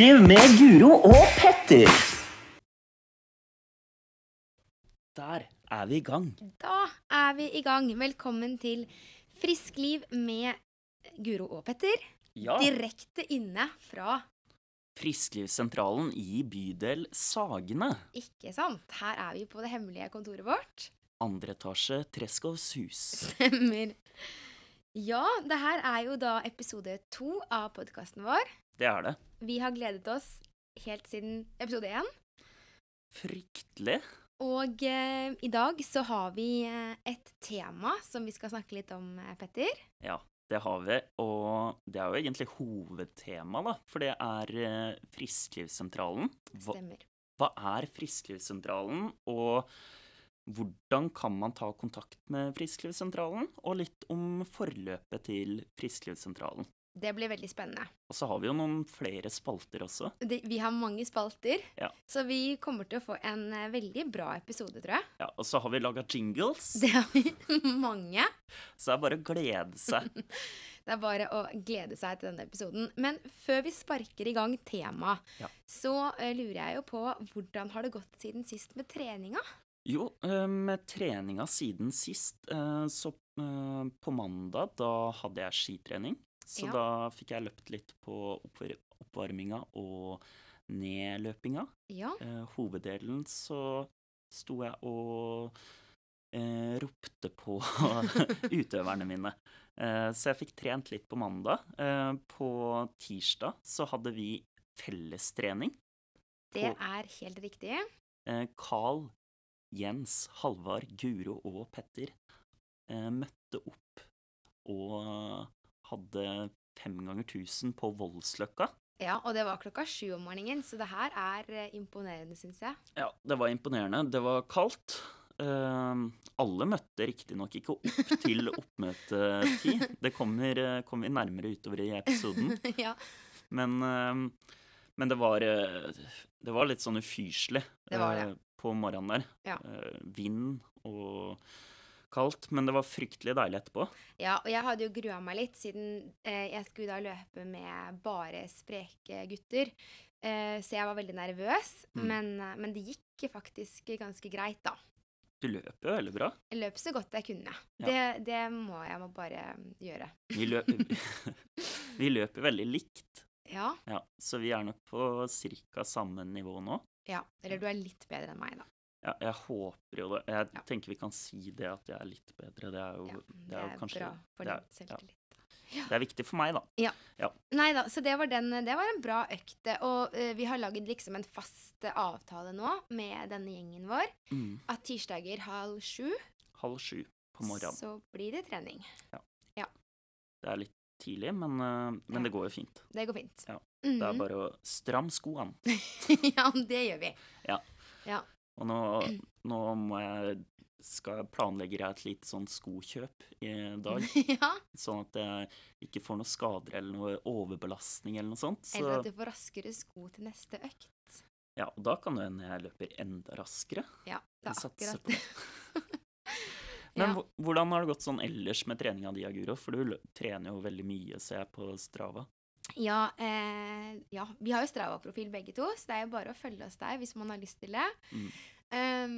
Friskliv med Guro og Petter. Der er vi i gang. Da er vi i gang. Velkommen til Friskliv med Guro og Petter. Ja, Direkte inne fra Frisklivssentralen i bydel Sagene. Ikke sant? Her er vi på det hemmelige kontoret vårt. Andre etasje, Treskovs hus. Stemmer. Ja, det her er jo da episode to av podkasten vår. Det er det. Vi har gledet oss helt siden episode én. Fryktelig. Og eh, i dag så har vi eh, et tema som vi skal snakke litt om, eh, Petter. Ja, det har vi. Og det er jo egentlig hovedtema, da. For det er eh, Frisklivssentralen. Hva, Stemmer. hva er Frisklivssentralen, og hvordan kan man ta kontakt med Frisklivssentralen? Og litt om forløpet til Frisklivssentralen. Det blir veldig spennende. Og så har vi jo noen flere spalter også. Det, vi har mange spalter, Ja. så vi kommer til å få en eh, veldig bra episode, tror jeg. Ja, Og så har vi laga jingles, Det har vi mange. så det er bare å glede seg. Det er bare å glede seg til denne episoden. Men før vi sparker i gang temaet, Ja. så uh, lurer jeg jo på hvordan har det gått siden sist med treninga? Jo, eh, med treninga siden sist, så på mandag, da hadde jeg skitrening. Så Ja. da fikk jeg løpt litt på oppvarminga og nedløpinga. Ja. Eh, hoveddelen så sto jeg og eh, ropte på utøverne mine. Eh, så jeg fikk trent litt på mandag. Eh, på tirsdag så hadde vi fellestrening. Det er helt riktig. Eh, Carl, Jens, Halvard, Guro og Petter eh, møtte opp og hadde fem ganger tusen på Voldsløkka. Ja, og det var klokka sju om morgenen, så det her er eh, imponerende, syns jeg. Ja, det var imponerende. Det var kaldt. Eh, alle møtte riktignok ikke opp til oppmøtetid. Det kommer, eh, kommer vi nærmere utover i episoden. ja, Men, eh, men det var eh, Det var litt sånn ufyselig Det det. eh, på morgenen der. Ja. Vind og kaldt, men det var fryktelig deilig etterpå. ja, og jeg hadde jo grua meg litt, siden eh, jeg skulle da løpe med bare spreke gutter. Eh, så jeg var veldig nervøs, Mm. men, eh, men det gikk faktisk ganske greit, da. Du løper jo veldig bra. Jeg løp så godt jeg kunne. Ja. Det, det må jeg må bare gjøre. Vi, løper, vi løper veldig likt, Ja, ja, så vi er nok på ca. samme nivå nå. ja. Eller du er litt bedre enn meg, da. Ja, jeg håper jo det. Jeg Ja. tenker vi kan si det at jeg er litt bedre. Det er jo, Ja, det er jo kanskje bra for det din selvtillit. Det er viktig for meg, da. Nei da, så det var, den, det var en bra økt. Og uh, vi har lagd liksom en fast avtale nå med denne gjengen vår. Mm. At tirsdager halv sju, Halv sju på morgenen. så blir det trening. Ja. Det er litt tidlig, men, uh, men Ja. det går jo fint. Det går fint. Ja, Det er bare å stramme skoene. ja, det gjør vi. Ja. Ja. Og nå, nå må jeg skal planlegger jeg et lite sånn skokjøp i dag, ja. sånn at jeg ikke får noe skader eller noe overbelastning eller noe sånt. Så Eller at du får raskere sko til neste økt. ja, og da kan det hende jeg løper enda raskere. Ja, det er akkurat det. Men Ja. hvordan har det gått sånn ellers med treninga di, Aguro? For du trener jo veldig mye, ser jeg på Strava. Ja, eh, ja, vi har jo Strava-profil begge to, så det er jo bare å følge oss der hvis man har lyst til det. Mm. Um,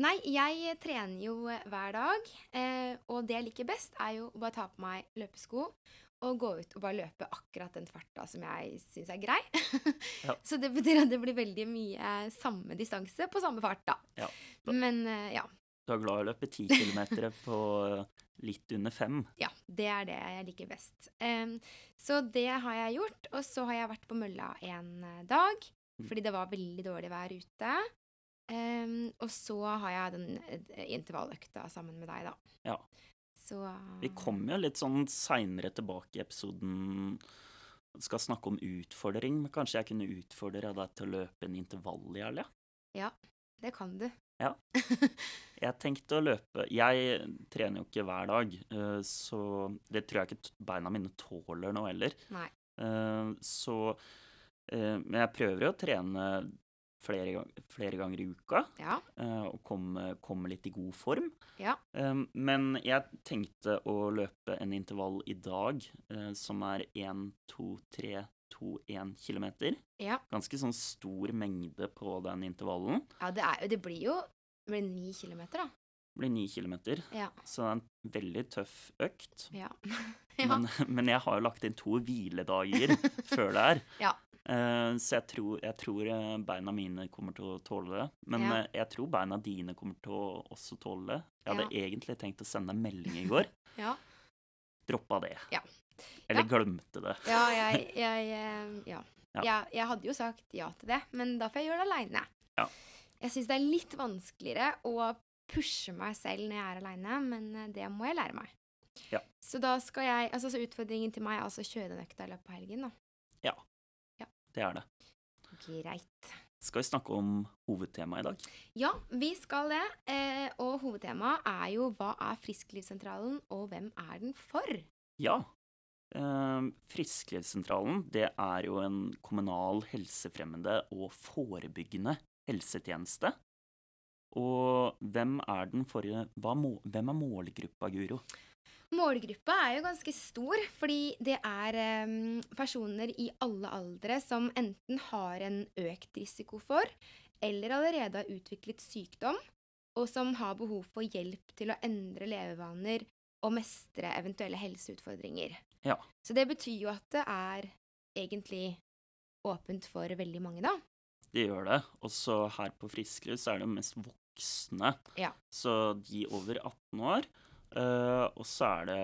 nei, jeg trener jo hver dag, eh, og det jeg liker best, er jo å bare ta på meg løpesko og gå ut og bare løpe akkurat den farta som jeg syns er grei. Ja. Så det betyr at det blir veldig mye samme distanse på samme fart, da. Ja, Men eh, ja. Du er glad i å løpe ti kilometer på eh, litt under fem. Ja, det er det jeg liker best. Um, så det har jeg gjort. Og så har jeg vært på mølla en eh, dag, Mm. fordi det var veldig dårlig vær ute. Um, og så har jeg den eh, intervalløkta sammen med deg, da. Ja. Så Vi kommer jo litt sånn seinere tilbake i episoden skal snakke om utfordring, men kanskje jeg kunne utfordre deg til å løpe en intervall i helga? Det kan du. Jeg tenkte å løpe Jeg trener jo ikke hver dag, eh, så det tror jeg ikke beina mine tåler nå heller. Nei. Eh, Så eh, Men jeg prøver jo å trene flere, gang, flere ganger i uka Ja. og komme, komme litt i god form. Ja. Men jeg tenkte å løpe en intervall i dag som er én, to, tre, to-én kilometer. Ja. Ganske sånn stor mengde på den intervallen. ja det, er, det blir jo det blir ni kilometer, da. Det blir 9 kilometer, Ja. så det er en veldig tøff økt. Ja. ja. Men, men jeg har jo lagt inn to hviledager før der. Ja. Eh, så jeg tror, jeg tror eh, beina mine kommer til å tåle det. Men Ja. eh, jeg tror beina dine kommer til å også tåle det. Jeg hadde egentlig tenkt å sende en melding i går. ja. Droppa det. Ja. Eller Ja. glemte det. Ja, jeg, jeg eh, ja. Ja. Jeg, jeg hadde jo sagt ja til det, men da får jeg gjøre det aleine. Ja. Jeg syns det er litt vanskeligere å pushe meg selv når jeg er aleine, men eh, det må jeg lære meg. Ja. Så da skal jeg Altså så utfordringen til meg er altså å kjøre den økta i løpet av helgen, da. Ja, Det er det. Greit. Skal vi snakke om hovedtemaet i dag? Ja, vi skal det. Eh, og hovedtemaet er jo hva er Frisklivssentralen, og hvem er den for? Ja. Eh, Frisklivssentralen det er jo en kommunal helsefremmende og forebyggende helsetjeneste. Og hvem er den for hva, må- Hvem er målgruppa, Guro? Målgruppa er jo ganske stor, fordi det er em, personer i alle aldre som enten har en økt risiko for, eller allerede har utviklet sykdom, og som har behov for hjelp til å endre levevaner og mestre eventuelle helseutfordringer. Ja. Så det betyr jo at det er egentlig åpent for veldig mange, da. Det gjør det. Og så her på Frisklivs så er det mest voksne. Ja. Så de over 18 år. Uh, og så er det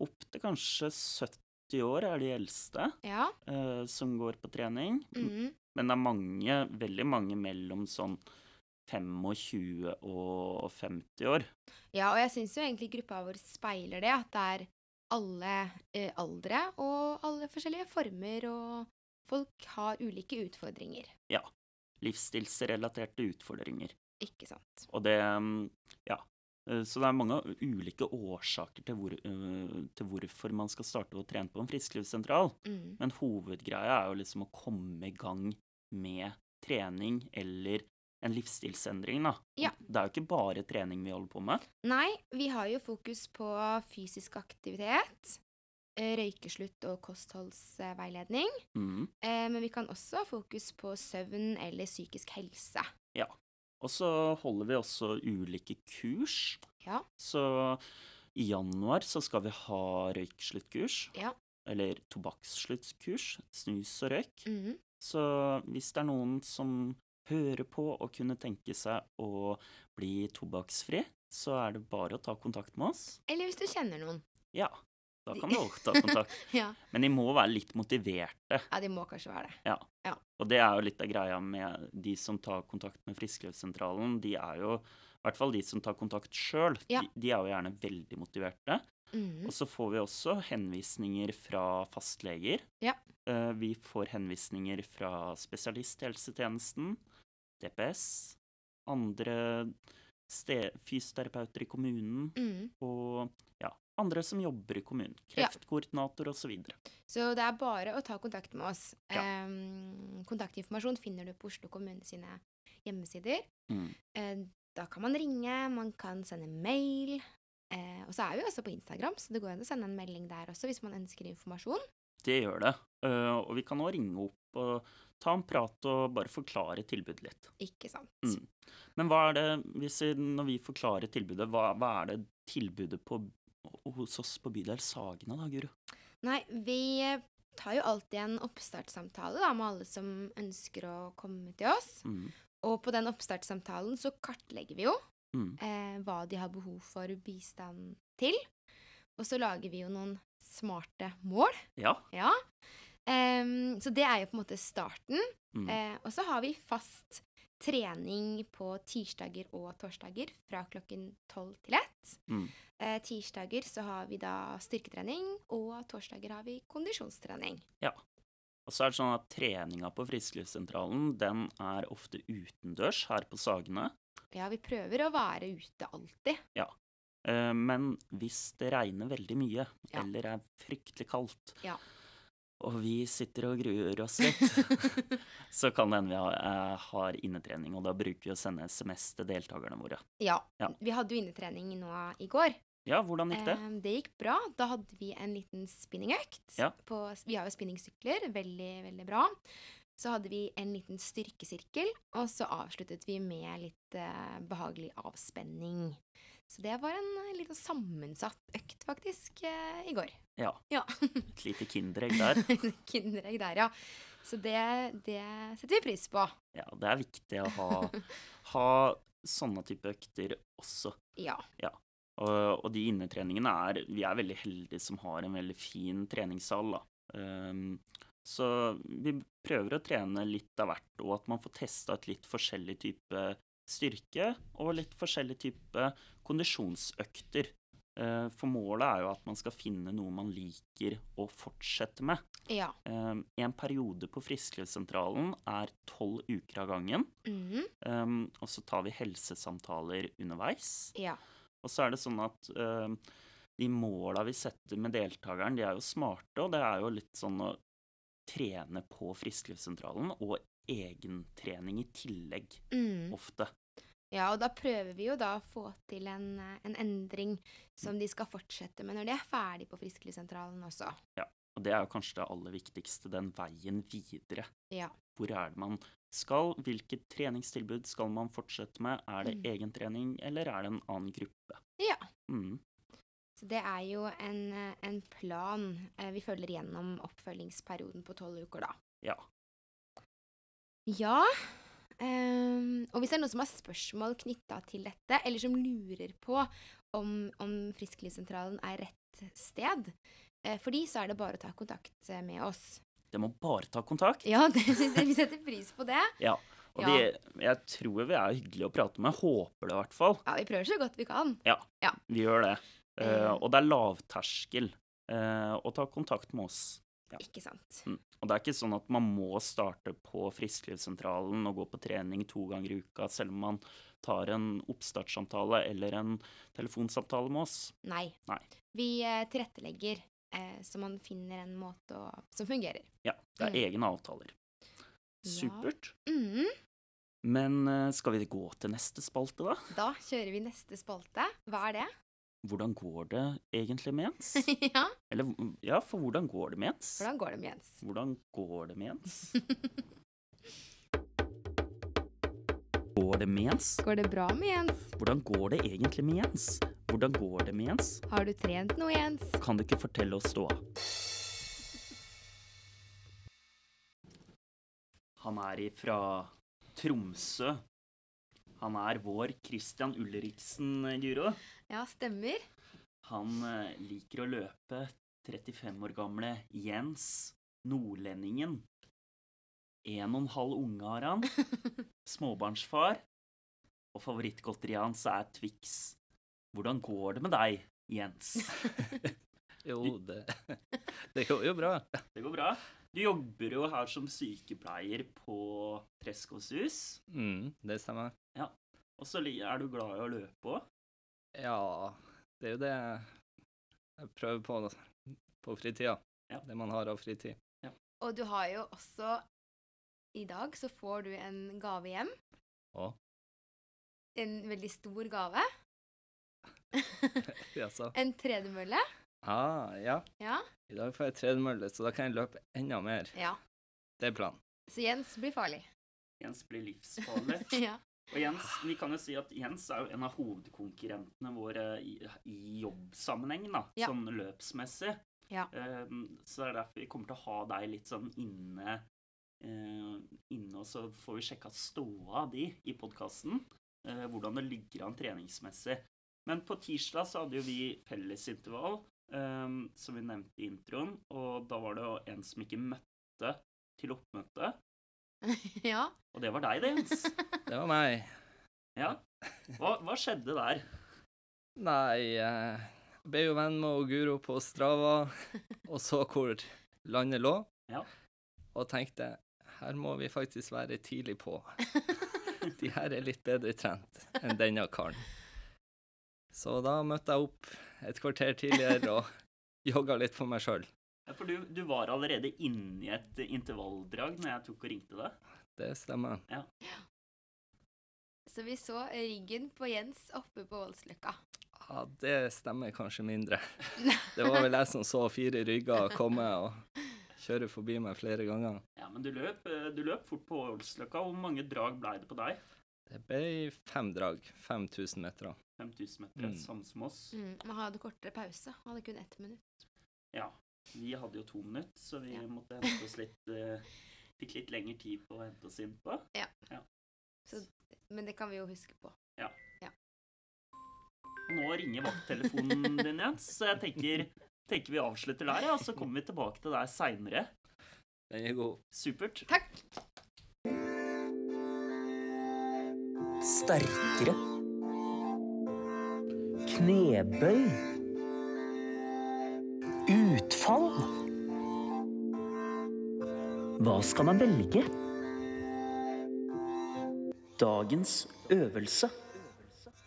opptil kanskje 70 år er de eldste Ja. uh, som går på trening. mhm. Men det er mange, veldig mange mellom sånn 25 og 50 år. Ja, og jeg syns jo egentlig gruppa vår speiler det, at det er alle eh, aldre og alle forskjellige former, og folk har ulike utfordringer. Ja. Livsstilsrelaterte utfordringer. Ikke sant? Og det mm, Ja. Eh, Så det er mange ulike årsaker til, hvor, eh, til hvorfor man skal starte å trene på en frisklivssentral. Mm. Men hovedgreia er jo liksom å komme i gang med trening eller en livsstilsendring, da. Ja. Det er jo ikke bare trening vi holder på med. Nei, vi har jo fokus på fysisk aktivitet, eh, røykeslutt og kostholdsveiledning. Mm. Eh, Men vi kan også ha fokus på søvn eller psykisk helse. Ja. Og så holder vi også ulike kurs. Ja. Så i januar så skal vi ha røyksluttkurs. Ja. Eller tobakksluttkurs. Snus og røyk. Mm. Så hvis det er noen som hører på og kunne tenke seg å bli tobakksfri, så er det bare å ta kontakt med oss. Eller hvis du kjenner noen. Ja, da kan du også ta kontakt. Ja. Men de må være litt motiverte. ja, de må kanskje være det. Og det er jo litt av greia med de som tar kontakt med Frisklivssentralen. De er jo, i hvert fall de som tar kontakt sjøl, Ja. de, de er jo gjerne veldig motiverte. Mm. Og så får vi også henvisninger fra fastleger. Ja. Eh, Vi får henvisninger fra spesialisthelsetjenesten, DPS, andre fysioterapeuter i kommunen, mm. og ja, andre som jobber i kommunen. Ja. Kreftkoordinator osv. Så så det er bare å ta kontakt med oss. Ja. Eh, kontaktinformasjon finner du på Oslo kommune sine hjemmesider. Mm. Eh, da kan man ringe, man kan sende mail. Eh, og så er vi også på Instagram, så det går an å sende en melding der også hvis man ønsker informasjon. Det gjør det. Eh, og vi kan òg ringe opp og ta en prat og bare forklare tilbudet litt. Ikke sant? Mm. Men hva er det, hvis vi, når vi forklarer tilbudet, hva, hva er det tilbudet på, hos oss på bydel Sagene da, Guro? Nei, vi tar jo alltid en oppstartssamtale da, med alle som ønsker å komme til oss. Mm. Og på den oppstartssamtalen så kartlegger vi jo Mm. eh, hva de har behov for bistand til. Og så lager vi jo noen smarte mål. Ja. Ja. Um, så det er jo på en måte starten. Mm. Uh, og så har vi fast trening på tirsdager og torsdager fra klokken 12 til 1. Mm. Uh, tirsdager så har vi da styrketrening, og torsdager har vi kondisjonstrening. Ja. Og så er det sånn at treninga på Frisklivssentralen, den er ofte utendørs her på Sagene. Ja, vi prøver å være ute alltid. Eh, Men hvis det regner veldig mye, Ja. eller er fryktelig kaldt, Ja. og vi sitter og gruer oss litt, så kan det hende vi har, eh, har innetrening, og da bruker vi å sende SMS til deltakerne våre. Ja. Ja. Vi hadde jo innetrening nå i går. Ja, hvordan gikk det? Eh, det gikk bra. Da hadde vi en liten spinningøkt. På- Vi har jo spinningsykler. Veldig, veldig bra. Så hadde vi en liten styrkesirkel, og så avsluttet vi med litt eh, behagelig avspenning. Så det var en liten litt sammensatt økt, faktisk, eh, i går. Ja. Ja. Et lite kinderegg der. Kinderegg der, ja. Så det, det setter vi pris på. Ja, det er viktig å ha, ha sånne type økter også. Ja. Og, og de innetreningene er Vi er veldig heldige som har en veldig fin treningssal, da. Um, så vi prøver å trene litt av hvert, og at man får testa et litt forskjellig type styrke og litt forskjellig type kondisjonsøkter. Eh, For målet er jo at man skal finne noe man liker å fortsette med. Ja. Um, en periode på Frisklivssentralen er tolv uker av gangen. Mm. Um, og så tar vi helsesamtaler underveis. Ja. Og så er det sånn at um, de måla vi setter med deltakeren, de er jo smarte, og det er jo litt sånn å trene på Frisklivssentralen og egentrening i tillegg, Mm. ofte. Ja, og da prøver vi jo da å få til en, eh, en endring som de skal fortsette med når de er ferdig på Frisklivssentralen også. Ja, Og det er jo kanskje det aller viktigste, den veien videre. Ja. Hvor er det man skal? Hvilket treningstilbud skal man fortsette med? Er det Mm. egentrening, eller er det en annen gruppe? Ja. Mm. Så det er jo en, eh, en plan eh, vi følger gjennom oppfølgingsperioden på tolv uker, da. Ja. Ja. Um, og hvis det er noen som har spørsmål knytta til dette, eller som lurer på om, om Frisklivssentralen er rett sted, uh, for de så er det bare å ta kontakt eh, med oss. Det må bare ta kontakt. Ja, det synes jeg vi setter pris på det. Ja. Og Ja. Vi, jeg tror vi er hyggelige å prate med. Håper det, i hvert fall. Ja, vi prøver så godt vi kan. Ja, Vi gjør det. Eh, Eh. og det er lavterskel uh, å ta kontakt med oss. Ja. Ikke sant. Mm. Og det er ikke sånn at man må starte på Frisklivssentralen og gå på trening to ganger i uka, selv om man tar en oppstartssamtale eller en telefonsamtale med oss. Nei. Nei. Vi eh, tilrettelegger eh, så man finner en måte å, som fungerer. Ja, det er Mm. egne avtaler. Ja. Supert. Mhm. Men eh, skal vi gå til neste spalte, da? Da kjører vi neste spalte. Hva er det? Hvordan går det egentlig med Jens? ja, Eller ja, for hvordan går det med Jens? hvordan går det med Jens? Hvordan går det med Jens? Går det med Jens? Går det bra med Jens? Hvordan går det egentlig med Jens? Hvordan går det med Jens? Har du trent noe, Jens? Kan du ikke fortelle oss ståa? Han er ifra Tromsø. Han er vår Christian Ulriksen, Guro. Ja, stemmer. Han eh, liker å løpe 35 år gamle Jens, nordlendingen. En og en halv unge har han. Småbarnsfar. Og favorittgodteriet hans er Twix. Hvordan går det med deg, Jens? Jo, det, det går jo bra. Det går bra. Du jobber jo her som sykepleier på Treskhåshus. Mm, det stemmer. Og så er du glad i å løpe òg. Ja, det er jo det jeg prøver på på fritida. Ja. Det man har av fritid. Og du har jo også I dag så får du en gave hjem. Å, En veldig stor gave. jaså. en tredemølle. Ah, ja. Ja. I dag får jeg tredemølle, så da kan jeg løpe enda mer. ja. Det er planen. Så Jens blir farlig. Jens blir livsfarlig. ja. Og Jens, vi kan jo si at Jens er jo en av hovedkonkurrentene våre i, i jobbsammenheng, da, Ja. sånn løpsmessig. Ja. Um, så det er derfor vi kommer til å ha deg litt sånn inne, uh, inne og så får vi sjekka ståa di i podkasten. hvordan det ligger an treningsmessig. Men på tirsdag så hadde jo vi fellesintervall, um, som vi nevnte i introen. Og da var det jo en som ikke møtte til oppmøte. ja. Og det var deg, det, Jens. Det var meg. Ja. Hva, hva skjedde der? Nei, jeg ble jo venn med Guro på Strava, og så hvor landet lå, Ja. og tenkte her må vi faktisk være tidlig på. De her er litt bedre trent enn denne karen. Så da møtte jeg opp et kvarter tidligere og jogga litt for meg sjøl. Ja, For du, du var allerede inne i et intervalldrag når jeg tok og ringte deg. Det stemmer. Så vi så ryggen på Jens oppe på Voldsløkka. Ja, det stemmer kanskje mindre. Det var vel jeg som så fire rygger komme og kjøre forbi meg flere ganger. Ja, men du løp, eh, du løp fort på Voldsløkka. Hvor mange drag ble det på deg? Det ble fem drag. 5000 meter. 5000 meter, Mm. samme som oss. Mm, man hadde kortere pause. Man hadde kun ett minutt. Ja. Vi hadde jo to minutter, så vi Ja. måtte hente oss litt uh, Fikk litt lengre tid på å hente oss inn på. Men det kan vi jo huske på. Ja nå ringer vakttelefonen din, Jens, så jeg tenker, tenker vi avslutter der, ja, og så kommer vi tilbake til deg seinere. Den er god. Supert. Takk! Sterkere. Knebøy. Utfall. Hva skal man velge? Dagens øvelse.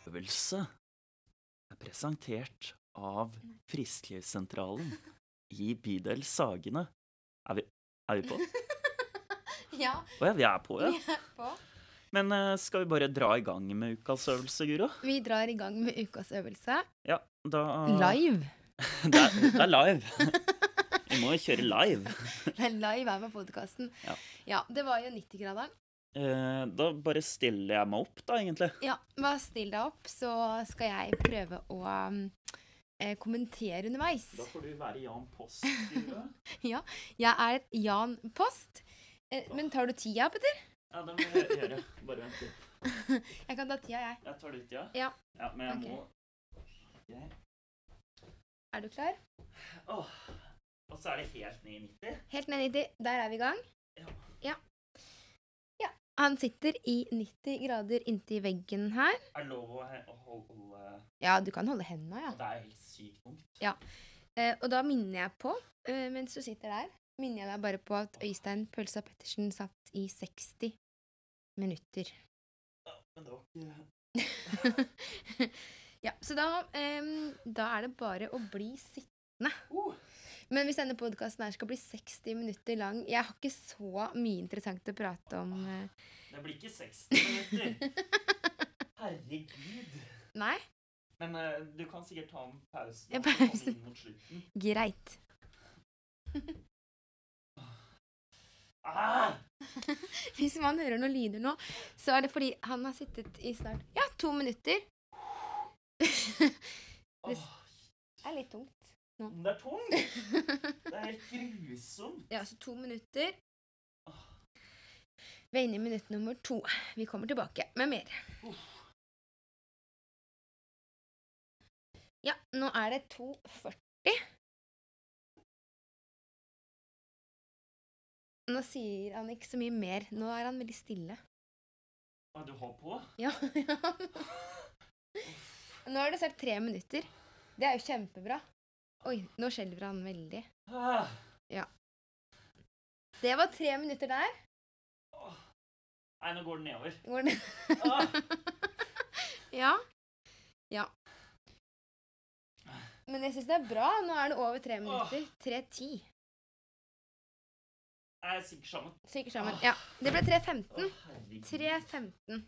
Øvelse er presentert av Frisklivssentralen i bydel Sagene. Er vi, er vi på? Ja, Å ja, vi er på, ja. vi er på. Men eh, skal vi bare dra i gang med ukas øvelse, Guro? Vi drar i gang med ukas øvelse. Ja, da Live. Det er, det er live. Vi må jo kjøre live. Det er live her på podkasten. Ja. ja, det var jo 90-graderen. Eh, da bare stiller jeg meg opp, da, egentlig. Ja, bare still deg opp, så skal jeg prøve å um, eh, kommentere underveis. Da får du være Jan Post. ja, Jeg er et Jan Post. Eh, men tar du tida, Petter? Ja, det må jeg gjøre. Bare vent litt. Jeg kan ta tida, jeg. Jeg tar du ja? Ja. ja men jeg okay. må Ok. Er du klar? Åh. Og så er det helt ned i 90. Helt ned i 90. Der er vi i gang. Ja. Ja. ja. Han sitter i 90 grader inntil veggen her. Er det lov å holde Ja, du kan holde hendene, ja. Det er helt sykt tungt. Eh, og da minner jeg på, eh, mens du sitter der, minner jeg deg bare på at Øystein Pølsa Pettersen satt i 60 minutter. Ja, Men det var ikke ja, så da, um, da er det bare å bli sittende. Uh. Men hvis denne podkasten skal bli 60 minutter lang Jeg har ikke så mye interessant å prate om. Uh. Det blir ikke 60 minutter. Herregud. Nei? Men uh, du kan sikkert ta en pause. Ja, pause. mot slutten. Greit. Ah! Hvis man hører noen lyder nå, så er det fordi han har sittet i snart ja, to minutter. det er litt tungt. det er tungt. Det er helt grusomt. Ja, så to minutter. Vi er inne i minutt nummer to. Vi kommer tilbake med mer. Ja, nå er det 2.40. Nå sier han ikke så mye mer. Nå er han veldig stille. Ja, du har på? Ja, ja. Nå har det snart tre minutter. Det er jo kjempebra. Oi, nå skjelver han veldig. Ja. Det var tre minutter der. Nei, nå går den nedover. Går det? Ah. Ja. Ja. Men jeg syns det er bra. Nå er det over tre minutter. 3.10. Nei, Jeg synker sammen. Synker sammen. Ja. Det ble 3.15. Å, herregud. 3.15.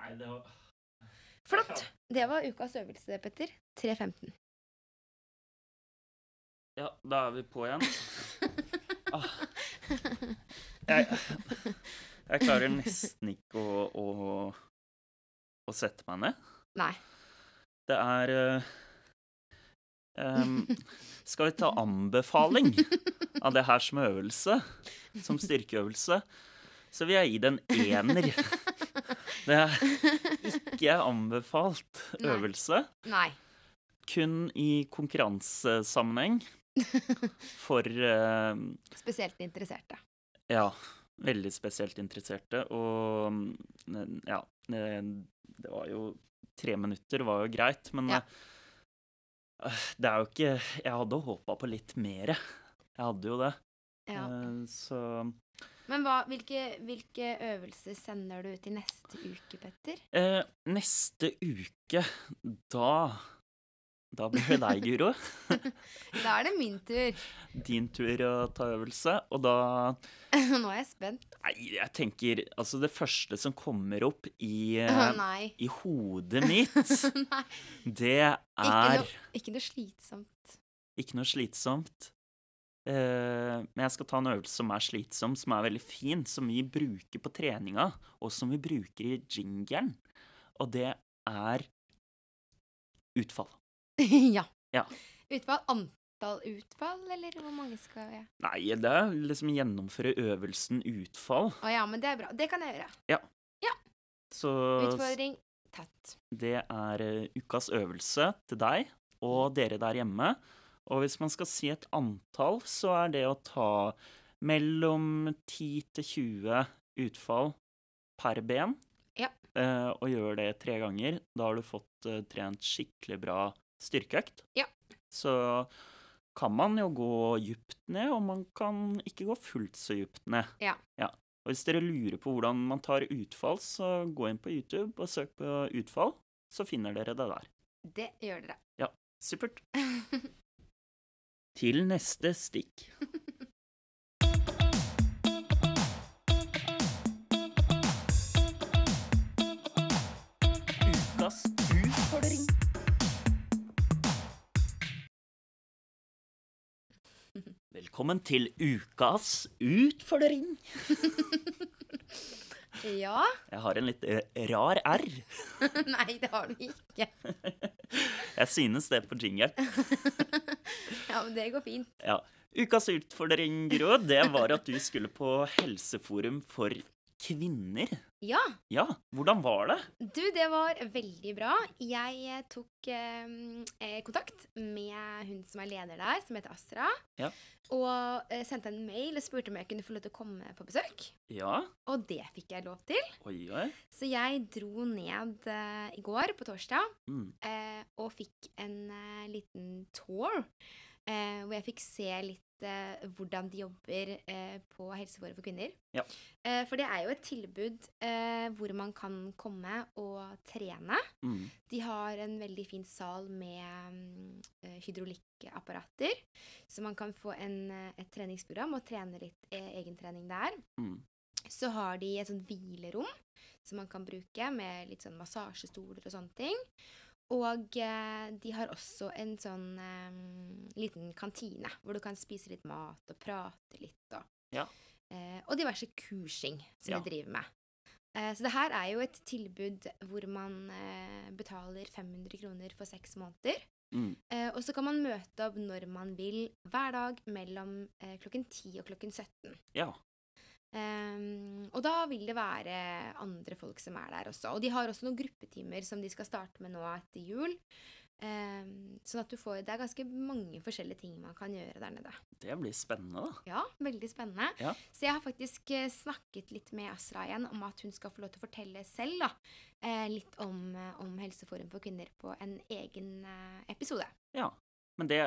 Nei, det var Flott. Det var ukas øvelse, Petter. 3.15. Ja, da er vi på igjen. Ah. Jeg, jeg klarer nesten ikke å, å, å sette meg ned. Nei. Det er uh, um, Skal vi ta anbefaling av det her som øvelse, som styrkeøvelse, så vil jeg gi det en ener. Det er ikke anbefalt øvelse, Nei. kun i konkurransesammenheng for uh, Spesielt interesserte. Ja, veldig spesielt interesserte. Og mm, ja, det, det var jo Tre minutter var jo greit, men Ja. eh, det er jo ikke Jeg hadde håpa på litt mer. Jeg hadde jo det. Ja. Eh, Så Men hva, hvilke, hvilke øvelser sender du til neste uke, Petter? eh, neste uke, da Da blir det deg, Guro. Da er det min tur. Din tur å ta øvelse. Og da Nå er jeg spent. Nei, jeg tenker Altså, det første som kommer opp i, eh, i hodet mitt, det det Ikke er noe, ikke noe slitsomt. ikke noe slitsomt. Eh, men jeg skal ta en øvelse som er slitsom, som er veldig fin, som vi bruker på treninga, og som vi bruker i jingeren. Og det er utfall. ja. Ja. Utfall? Antall utfall, eller hvor mange skal jeg Nei, det er liksom gjennomføre øvelsen utfall. Å ja, men det er bra. Det kan jeg gjøre. Ja. Så Utfordring tatt. det er eh, ukas øvelse til deg og dere der hjemme. Og hvis man skal si et antall, så er det å ta mellom 10 til 20 utfall per ben. Ja. Eh, og gjøre det tre ganger. Da har du fått eh, trent skikkelig bra styrkeøkt. Ja. Så kan man jo gå djupt ned, og man kan ikke gå fullt så djupt ned. Ja. Og hvis dere lurer på hvordan man tar utfall, så gå inn på YouTube og søk på utfall, så finner dere det der. Det gjør dere. Ja. Supert. Til neste stikk. Velkommen til ukas utfordring. ja. Jeg har en litt eh, rar R. Nei, det har du ikke. Jeg synes det på jingle. Ja, men det går fint. Ja. Ukas utfordring, Gro, det var at du skulle på Helseforum for kvinner. Ja. Ja, hvordan var det? Du, det var veldig bra. Jeg tok eh, eh, kontakt med hun som er leder der, som heter Astra. Ja. Og eh, sendte en mail og spurte om jeg kunne få lov til å komme på besøk. Ja, Og det fikk jeg lov til. oi, oi. Så jeg dro ned eh, i går, på torsdag, Mm. eh, og fikk en eh, liten tour. Eh, hvor jeg fikk se litt eh, hvordan de jobber eh, på Helseforum for kvinner. Ja. Eh, for det er jo et tilbud eh, hvor man kan komme og trene. Mm. De har en veldig fin sal med eh, hydraulikkapparater, så man kan få en, eh, et treningsprogram og trene litt egentrening der. Mm. Så har de et sånt hvilerom som man kan bruke med litt sånn massasjestoler og sånne ting. Og eh, de har også en sånn eh, liten kantine hvor du kan spise litt mat og prate litt og Ja. eh, Og diverse kursing som Ja. de driver med. Eh, så det her er jo et tilbud hvor man eh, betaler 500 kroner for seks måneder. Mm. Eh, og så kan man møte opp når man vil, hver dag mellom klokken 10 og klokken 17. Ja. Ehm, og da vil det være andre folk som er der også. Og de har også noen gruppetimer som de skal starte med nå etter jul. Um, sånn at du får Det er ganske mange forskjellige ting man kan gjøre der nede. Det blir spennende, da. Ja, veldig spennende. Ja. Så jeg har faktisk eh, snakket litt med Asra igjen om at hun skal få lov til å fortelle selv da, eh, litt om, eh, om Helseforum for kvinner på en egen episode. Ja. Men det,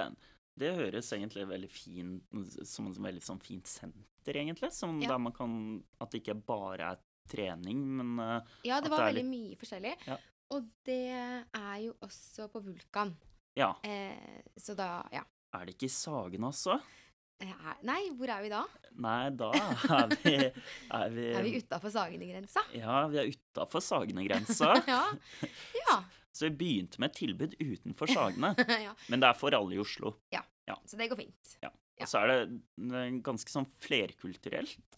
det høres egentlig veldig fin som et veldig sånn fint senter, egentlig. Som Ja. der man kan At det ikke bare er trening, men eh, Ja, det var det veldig litt- mye forskjellig. Ja. Og det er jo også på Vulkan. ja. Eh, så da, ja. Er det ikke i Sagen også? Eh, Nei, hvor er vi da? Nei, da er vi Er vi, Er vi utafor Sagene-grensa? Ja, vi er utafor Sagene-grensa. ja. ja. Så vi begynte med et tilbud utenfor Sagene. ja. Men det er for alle i Oslo. Ja, Så det går fint. Ja. Og så er det ganske sånn flerkulturelt.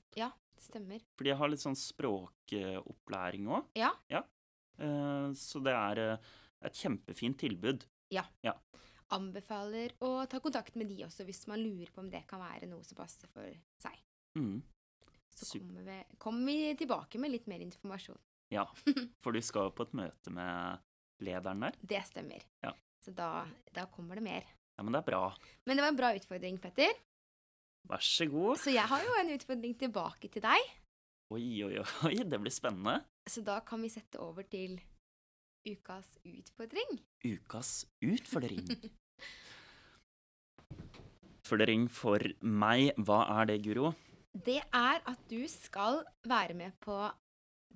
Det stemmer. For de har litt sånn språkopplæring òg. Ja. Så det er eh, et kjempefint tilbud. Anbefaler å ta kontakt med de også hvis man lurer på om det kan være noe som passer for seg. Mm. Så kommer vi, kommer vi tilbake med litt mer informasjon. Ja, for du skal jo på et møte med lederen der. Det stemmer. Ja. Så da, da kommer det mer. Ja, men det er bra. Men det var en bra utfordring, Petter. Vær så god. Så jeg har jo en utfordring tilbake til deg. Oi, oi, oi, det blir spennende. Så da kan vi sette over til ukas utfordring. Ukas utfordring. Utfordring for meg, hva er det, Guro? Det er at du skal være med på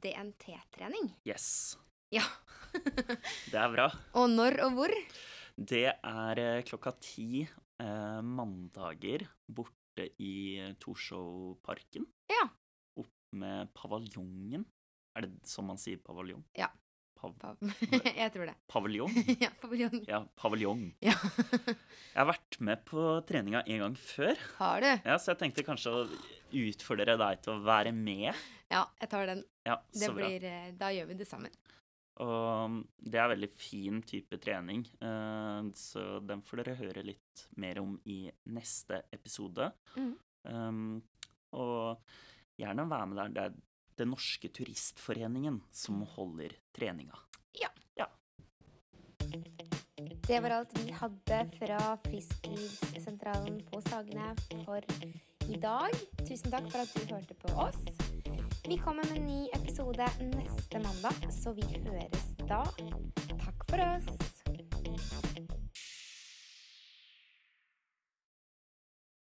DNT-trening. Yes. Ja. Det er bra. Og når og hvor? Det er eh, klokka ti eh, mandager borte i Torshov-parken. Ja. Opp med paviljongen. Er det sånn man sier paviljong? Ja. Pav Pav- Jeg tror det. paviljong? ja, paviljong. Ja, paviljong. Ja. Jeg har vært med på treninga en gang før, Har du? ja, så jeg tenkte kanskje å utfordre deg til å være med. Ja, jeg tar den. Ja, så bra. blir, eh, da gjør vi det sammen. Og det er veldig fin type trening, eh, så den får dere høre litt mer om i neste episode. Mm. Um, og gjerne være med der. Det er Den norske turistforeningen som holder treninga. Ja. Det var alt vi hadde fra Frisklivssentralen på Sagene for i dag. Tusen takk for at du hørte på oss. Vi kommer med en ny episode neste mandag, så vi høres da. Takk for oss.